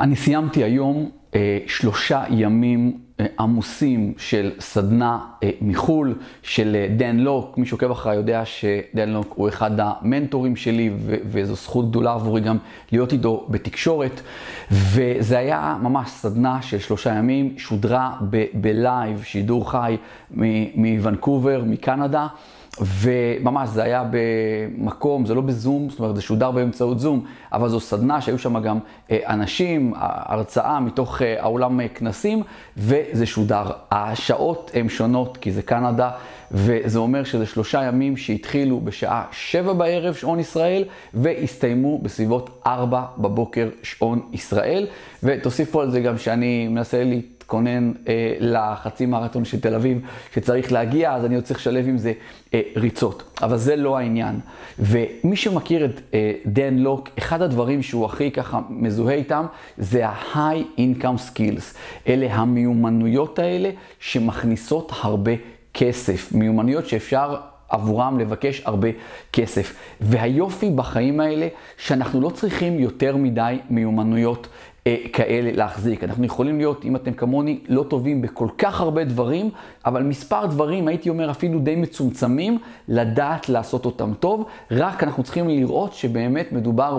אני סיימתי היום שלושה ימים אה, עמוסים של סדנה אה, מחו"ל, של אה, דן לוק. מי שעוקב אחריי יודע שדן לוק הוא אחד המנטורים שלי, ו- וזו זכות גדולה עבורי גם להיות איתו בתקשורת. וזה היה ממש סדנה של שלושה ימים, שודרה ב- ב-live, שידור חי מוונקובר, מקנדה. וממש זה היה במקום, זה לא בזום, זאת אומרת זה שודר באמצעות זום, אבל זו סדנה שהיו שם גם אה, אנשים, הרצאה מתוך אה, האולם אה, כנסים, וזה שודר. השעות הן שונות כי זה קנדה, וזה אומר שזה שלושה ימים שהתחילו בשעה שבע בערב שעון ישראל, והסתיימו בסביבות ארבע בבוקר שעון ישראל. ותוסיפו על זה גם שאני מנסה לי... להתכונן אה, לחצי מרתון של תל אביב שצריך להגיע, אז אני עוד צריך לשלב עם זה אה, ריצות. אבל זה לא העניין. ומי שמכיר את אה, דן לוק, אחד הדברים שהוא הכי ככה מזוהה איתם, זה ה-high income skills. אלה המיומנויות האלה שמכניסות הרבה כסף. מיומנויות שאפשר... עבורם לבקש הרבה כסף. והיופי בחיים האלה, שאנחנו לא צריכים יותר מדי מיומנויות כאלה להחזיק. אנחנו יכולים להיות, אם אתם כמוני, לא טובים בכל כך הרבה דברים, אבל מספר דברים, הייתי אומר אפילו די מצומצמים, לדעת לעשות אותם טוב, רק אנחנו צריכים לראות שבאמת מדובר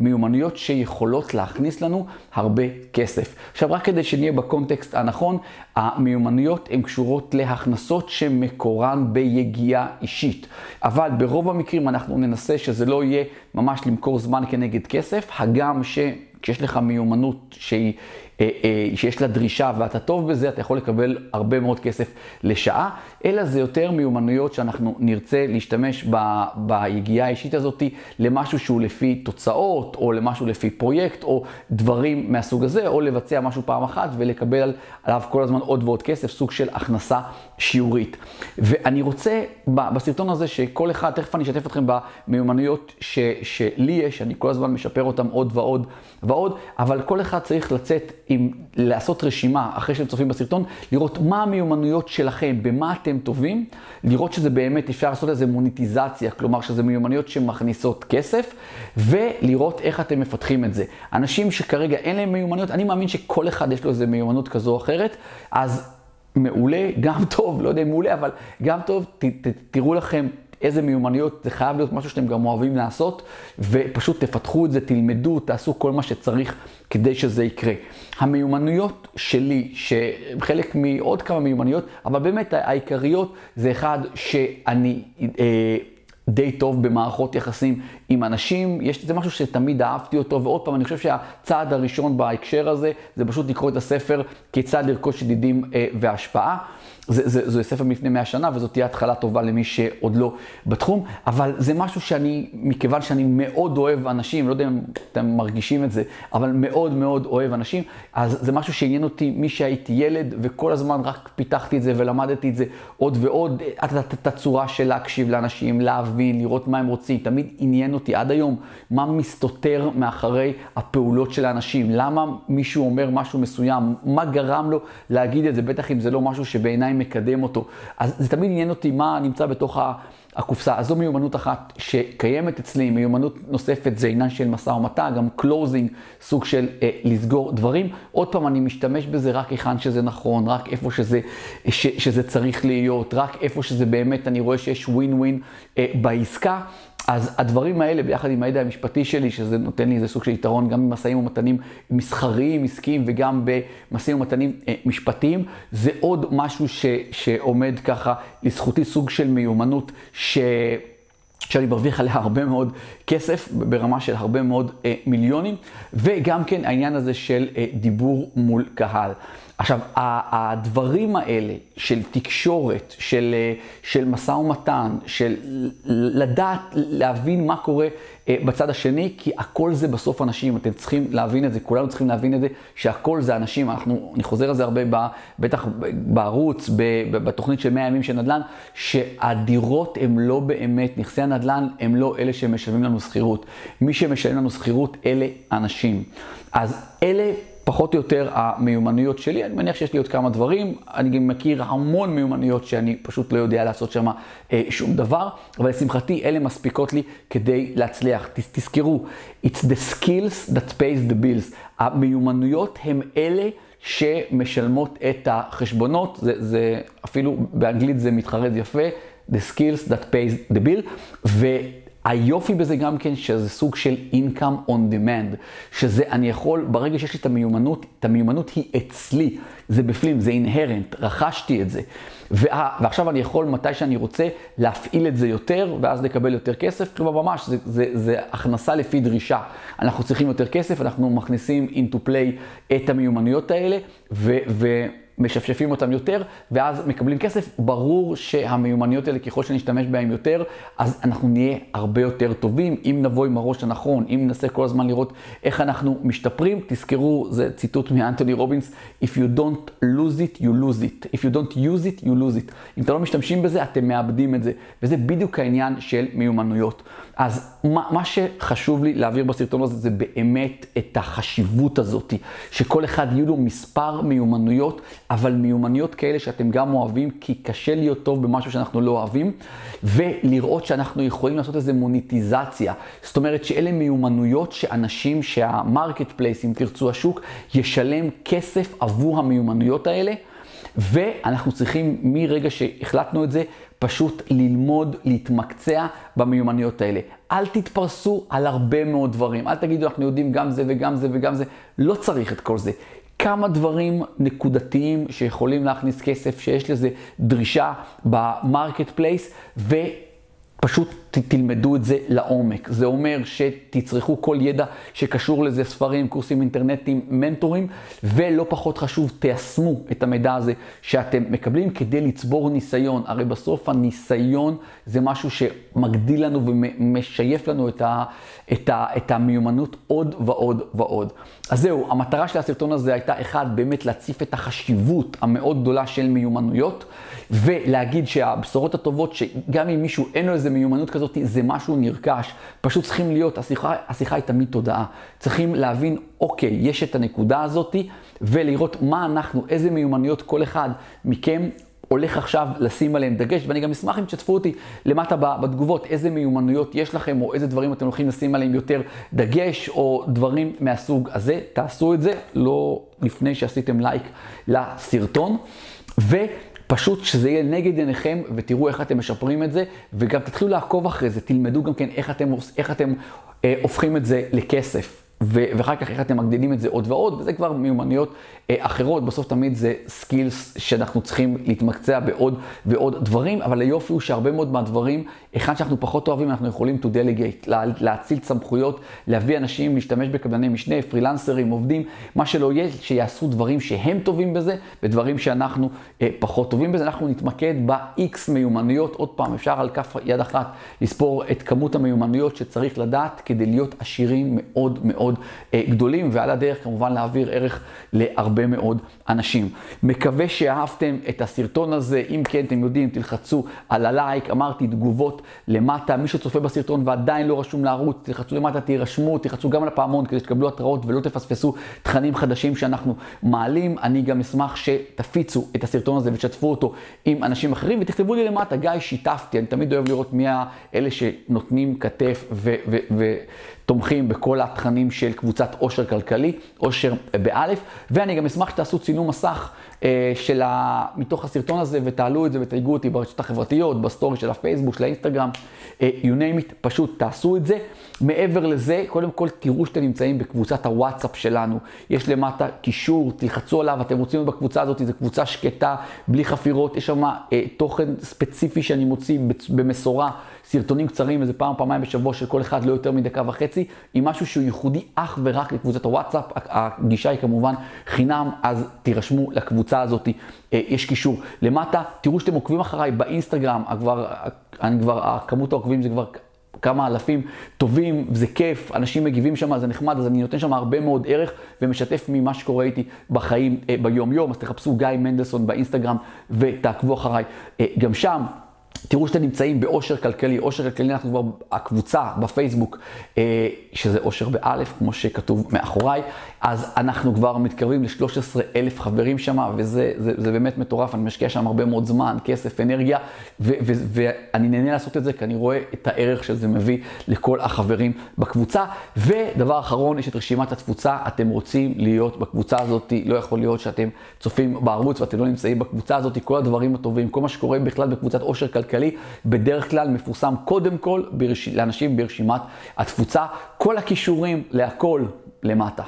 במיומנויות שיכולות להכניס לנו הרבה כסף. עכשיו, רק כדי שנהיה בקונטקסט הנכון, המיומנויות הן קשורות להכנסות שמקורן ביגיעה אישית. אבל ברוב המקרים אנחנו ננסה שזה לא יהיה ממש למכור זמן כנגד כסף, הגם ש... כשיש לך מיומנות שהיא, אה, אה, שיש לה דרישה ואתה טוב בזה, אתה יכול לקבל הרבה מאוד כסף לשעה, אלא זה יותר מיומנויות שאנחנו נרצה להשתמש ב, ביגיעה האישית הזאת למשהו שהוא לפי תוצאות, או למשהו לפי פרויקט, או דברים מהסוג הזה, או לבצע משהו פעם אחת ולקבל עליו כל הזמן עוד ועוד כסף, סוג של הכנסה שיעורית. ואני רוצה בסרטון הזה שכל אחד, תכף אני אשתף אתכם במיומנויות ש, שלי יש, אני כל הזמן משפר אותם עוד ועוד ועוד, אבל כל אחד צריך לצאת עם, לעשות רשימה אחרי שאתם צופים בסרטון, לראות מה המיומנויות שלכם, במה אתם טובים, לראות שזה באמת, אפשר לעשות איזה מוניטיזציה, כלומר שזה מיומנויות שמכניסות כסף, ולראות איך אתם מפתחים את זה. אנשים שכרגע אין להם מיומנויות, אני מאמין שכל אחד יש לו איזה מיומנות כזו או אחרת, אז מעולה, גם טוב, לא יודע אם מעולה, אבל גם טוב, ת, ת, תראו לכם איזה מיומנויות, זה חייב להיות משהו שאתם גם אוהבים לעשות, ופשוט תפתחו את זה, תלמדו, תעשו כל מה שצריך כדי שזה יקרה. המיומנויות שלי, שחלק מעוד כמה מיומנויות, אבל באמת העיקריות זה אחד שאני... אה, די טוב במערכות יחסים עם אנשים, יש, זה משהו שתמיד אהבתי אותו, ועוד פעם, אני חושב שהצעד הראשון בהקשר הזה, זה פשוט לקרוא את הספר כיצד לרכוש ידידים אה, והשפעה. זה, זה, זה ספר מלפני 100 שנה, וזאת תהיה התחלה טובה למי שעוד לא בתחום, אבל זה משהו שאני, מכיוון שאני מאוד אוהב אנשים, לא יודע אם אתם מרגישים את זה, אבל מאוד מאוד אוהב אנשים, אז זה משהו שעניין אותי משהייתי ילד, וכל הזמן רק פיתחתי את זה ולמדתי את זה עוד ועוד, את הצורה של להקשיב לאנשים, להבין, לראות מה הם רוצים, תמיד עניין אותי עד היום מה מסתתר מאחורי הפעולות של האנשים, למה מישהו אומר משהו מסוים, מה גרם לו להגיד את זה, בטח אם זה לא משהו שבעיניי מקדם אותו. אז זה תמיד עניין אותי מה נמצא בתוך הקופסה. אז זו מיומנות אחת שקיימת אצלי, מיומנות נוספת זה עניין של משא ומתן, גם closing, סוג של אה, לסגור דברים. עוד פעם, אני משתמש בזה רק היכן שזה נכון, רק איפה שזה, ש, שזה צריך להיות, רק איפה שזה באמת, אני רואה שיש ווין ווין אה, בעסקה. אז הדברים האלה, ביחד עם הידע המשפטי שלי, שזה נותן לי איזה סוג של יתרון גם במשאים ומתנים מסחריים, עסקיים, וגם במשאים ומתנים אה, משפטיים, זה עוד משהו ש, שעומד ככה לזכותי, סוג של מיומנות ש... שאני מרוויח עליה הרבה מאוד כסף, ברמה של הרבה מאוד אה, מיליונים, וגם כן העניין הזה של אה, דיבור מול קהל. עכשיו, הדברים האלה של תקשורת, של, אה, של משא ומתן, של לדעת, להבין מה קורה בצד השני, כי הכל זה בסוף אנשים, אתם צריכים להבין את זה, כולנו צריכים להבין את זה, שהכל זה אנשים. אנחנו, אני חוזר על זה הרבה, בטח בערוץ, בתוכנית של 100 ימים של נדל"ן, שהדירות הן לא באמת, נכסי הנדל"ן הם לא אלה שמשלמים לנו שכירות. מי שמשלם לנו שכירות אלה אנשים. אז אלה פחות או יותר המיומנויות שלי, אני מניח שיש לי עוד כמה דברים, אני גם מכיר המון מיומנויות שאני פשוט לא יודע לעשות שם אה, שום דבר, אבל לשמחתי אלה מספיקות לי כדי להצליח. תז, תזכרו, it's the skills that pays the bills. המיומנויות הם אלה שמשלמות את החשבונות, זה, זה אפילו באנגלית זה מתחרז יפה, the skills that pays the bill, ו... היופי בזה גם כן שזה סוג של income on demand, שזה אני יכול, ברגע שיש לי את המיומנות, את המיומנות היא אצלי, זה בפנים, זה inherent, רכשתי את זה. וה, ועכשיו אני יכול מתי שאני רוצה להפעיל את זה יותר, ואז לקבל יותר כסף, כלומר ממש, זה, זה, זה הכנסה לפי דרישה. אנחנו צריכים יותר כסף, אנחנו מכניסים into play את המיומנויות האלה, ו... ו משפשפים אותם יותר, ואז מקבלים כסף. ברור שהמיומנויות האלה, ככל שנשתמש בהן יותר, אז אנחנו נהיה הרבה יותר טובים. אם נבוא עם הראש הנכון, אם ננסה כל הזמן לראות איך אנחנו משתפרים, תזכרו, זה ציטוט מאנטוני רובינס, If you don't lose it, you lose it. If you don't use it, you lose it. אם אתם לא משתמשים בזה, אתם מאבדים את זה. וזה בדיוק העניין של מיומנויות. אז מה, מה שחשוב לי להעביר בסרטון הזה זה באמת את החשיבות הזאת, שכל אחד יהיו לו מספר מיומנויות, אבל מיומנויות כאלה שאתם גם אוהבים, כי קשה להיות טוב במשהו שאנחנו לא אוהבים, ולראות שאנחנו יכולים לעשות איזה מוניטיזציה. זאת אומרת שאלה מיומנויות שאנשים, שה-marketplace, אם תרצו השוק, ישלם כסף עבור המיומנויות האלה. ואנחנו צריכים מרגע שהחלטנו את זה, פשוט ללמוד, להתמקצע במיומנויות האלה. אל תתפרסו על הרבה מאוד דברים. אל תגידו, אנחנו יודעים גם זה וגם זה וגם זה. לא צריך את כל זה. כמה דברים נקודתיים שיכולים להכניס כסף, שיש לזה דרישה ב-marketplace, פשוט תלמדו את זה לעומק. זה אומר שתצרכו כל ידע שקשור לזה, ספרים, קורסים אינטרנטיים, מנטורים, ולא פחות חשוב, תיישמו את המידע הזה שאתם מקבלים כדי לצבור ניסיון. הרי בסוף הניסיון זה משהו שמגדיל לנו ומשייף לנו את, ה, את, ה, את המיומנות עוד ועוד ועוד. אז זהו, המטרה של הסרטון הזה הייתה, אחד, באמת להציף את החשיבות המאוד גדולה של מיומנויות, ולהגיד שהבשורות הטובות, שגם אם מישהו אין לו איזה מיומנות כזאת, זה משהו נרכש. פשוט צריכים להיות, השיחה, השיחה היא תמיד תודעה. צריכים להבין, אוקיי, יש את הנקודה הזאת, ולראות מה אנחנו, איזה מיומנויות כל אחד מכם הולך עכשיו לשים עליהם דגש, ואני גם אשמח אם תשתפו אותי למטה בתגובות, איזה מיומנויות יש לכם, או איזה דברים אתם הולכים לשים עליהם יותר דגש, או דברים מהסוג הזה. תעשו את זה, לא לפני שעשיתם לייק לסרטון. ו... פשוט שזה יהיה נגד עיניכם ותראו איך אתם משפרים את זה, וגם תתחילו לעקוב אחרי זה, תלמדו גם כן איך אתם, איך אתם אה, הופכים את זה לכסף. ואחר כך איך אתם מגדילים את זה עוד ועוד, וזה כבר מיומנויות אה, אחרות, בסוף תמיד זה סקילס שאנחנו צריכים להתמקצע בעוד ועוד דברים, אבל היופי הוא שהרבה מאוד מהדברים, אחד שאנחנו פחות אוהבים, אנחנו יכולים to delegate, לה, להציל סמכויות, להביא אנשים, להשתמש בקבלני משנה, פרילנסרים, עובדים, מה שלא יהיה, שיעשו דברים שהם טובים בזה, ודברים שאנחנו אה, פחות טובים בזה. אנחנו נתמקד ב-X מיומנויות, עוד פעם, אפשר על כף יד אחת לספור את כמות המיומנויות שצריך לדעת כדי להיות עשירים מאוד מאוד. מאוד אה, גדולים, ועל הדרך כמובן להעביר ערך להרבה מאוד אנשים. מקווה שאהבתם את הסרטון הזה, אם כן, אתם יודעים, תלחצו על הלייק, אמרתי תגובות למטה, מי שצופה בסרטון ועדיין לא רשום לערוץ, תלחצו למטה, תירשמו, תלחצו גם על הפעמון כדי שתקבלו התראות ולא תפספסו תכנים חדשים שאנחנו מעלים. אני גם אשמח שתפיצו את הסרטון הזה ותשתפו אותו עם אנשים אחרים, ותכתבו לי למטה, גיא, שיתפתי, אני תמיד אוהב לראות מי האלה שנותנים כתף ו... ו-, ו- תומכים בכל התכנים של קבוצת עושר כלכלי, עושר באלף, ואני גם אשמח שתעשו צילום מסך אה, של ה... מתוך הסרטון הזה ותעלו את זה ותייגו אותי ברשתות החברתיות, ב-story של הפייסבוק, של האינסטגרם, אה, you name it, פשוט תעשו את זה. מעבר לזה, קודם כל תראו שאתם נמצאים בקבוצת הוואטסאפ שלנו. יש למטה קישור, תלחצו עליו, אתם רוצים להיות בקבוצה הזאת, זו קבוצה שקטה, בלי חפירות, יש שם אה, תוכן ספציפי שאני מוציא במשורה. סרטונים קצרים, איזה פעם, פעמיים בשבוע של כל אחד, לא יותר מדקה וחצי, עם משהו שהוא ייחודי אך ורק לקבוצת הוואטסאפ. הגישה היא כמובן חינם, אז תירשמו לקבוצה הזאת, אה, יש קישור למטה. תראו שאתם עוקבים אחריי באינסטגרם, כבר, אני כבר, כמות העוקבים זה כבר כמה אלפים טובים, זה כיף, אנשים מגיבים שם, זה נחמד, אז אני נותן שם הרבה מאוד ערך ומשתף ממה שקורה איתי בחיים אה, ביום-יום, אז תחפשו גיא מנדלסון באינסטגרם ותעקבו אחריי אה, גם שם. תראו שאתם נמצאים באושר כלכלי, אושר כלכלי אנחנו כבר, הקבוצה בפייסבוק, אה, שזה אושר באלף, כמו שכתוב מאחוריי, אז אנחנו כבר מתקרבים ל-13 אלף חברים שם, וזה זה, זה באמת מטורף, אני משקיע שם הרבה מאוד זמן, כסף, אנרגיה, ואני נהנה לעשות את זה, כי אני רואה את הערך שזה מביא לכל החברים בקבוצה. ודבר אחרון, יש את רשימת התפוצה, אתם רוצים להיות בקבוצה הזאת, לא יכול להיות שאתם צופים בערוץ ואתם לא נמצאים בקבוצה הזאת, כל הדברים הטובים, כל מה שקורה בכלל בקבוצת עושר כלכלי, בדרך כלל מפורסם קודם כל ברש... לאנשים ברשימת התפוצה. כל הכישורים להכל למטה.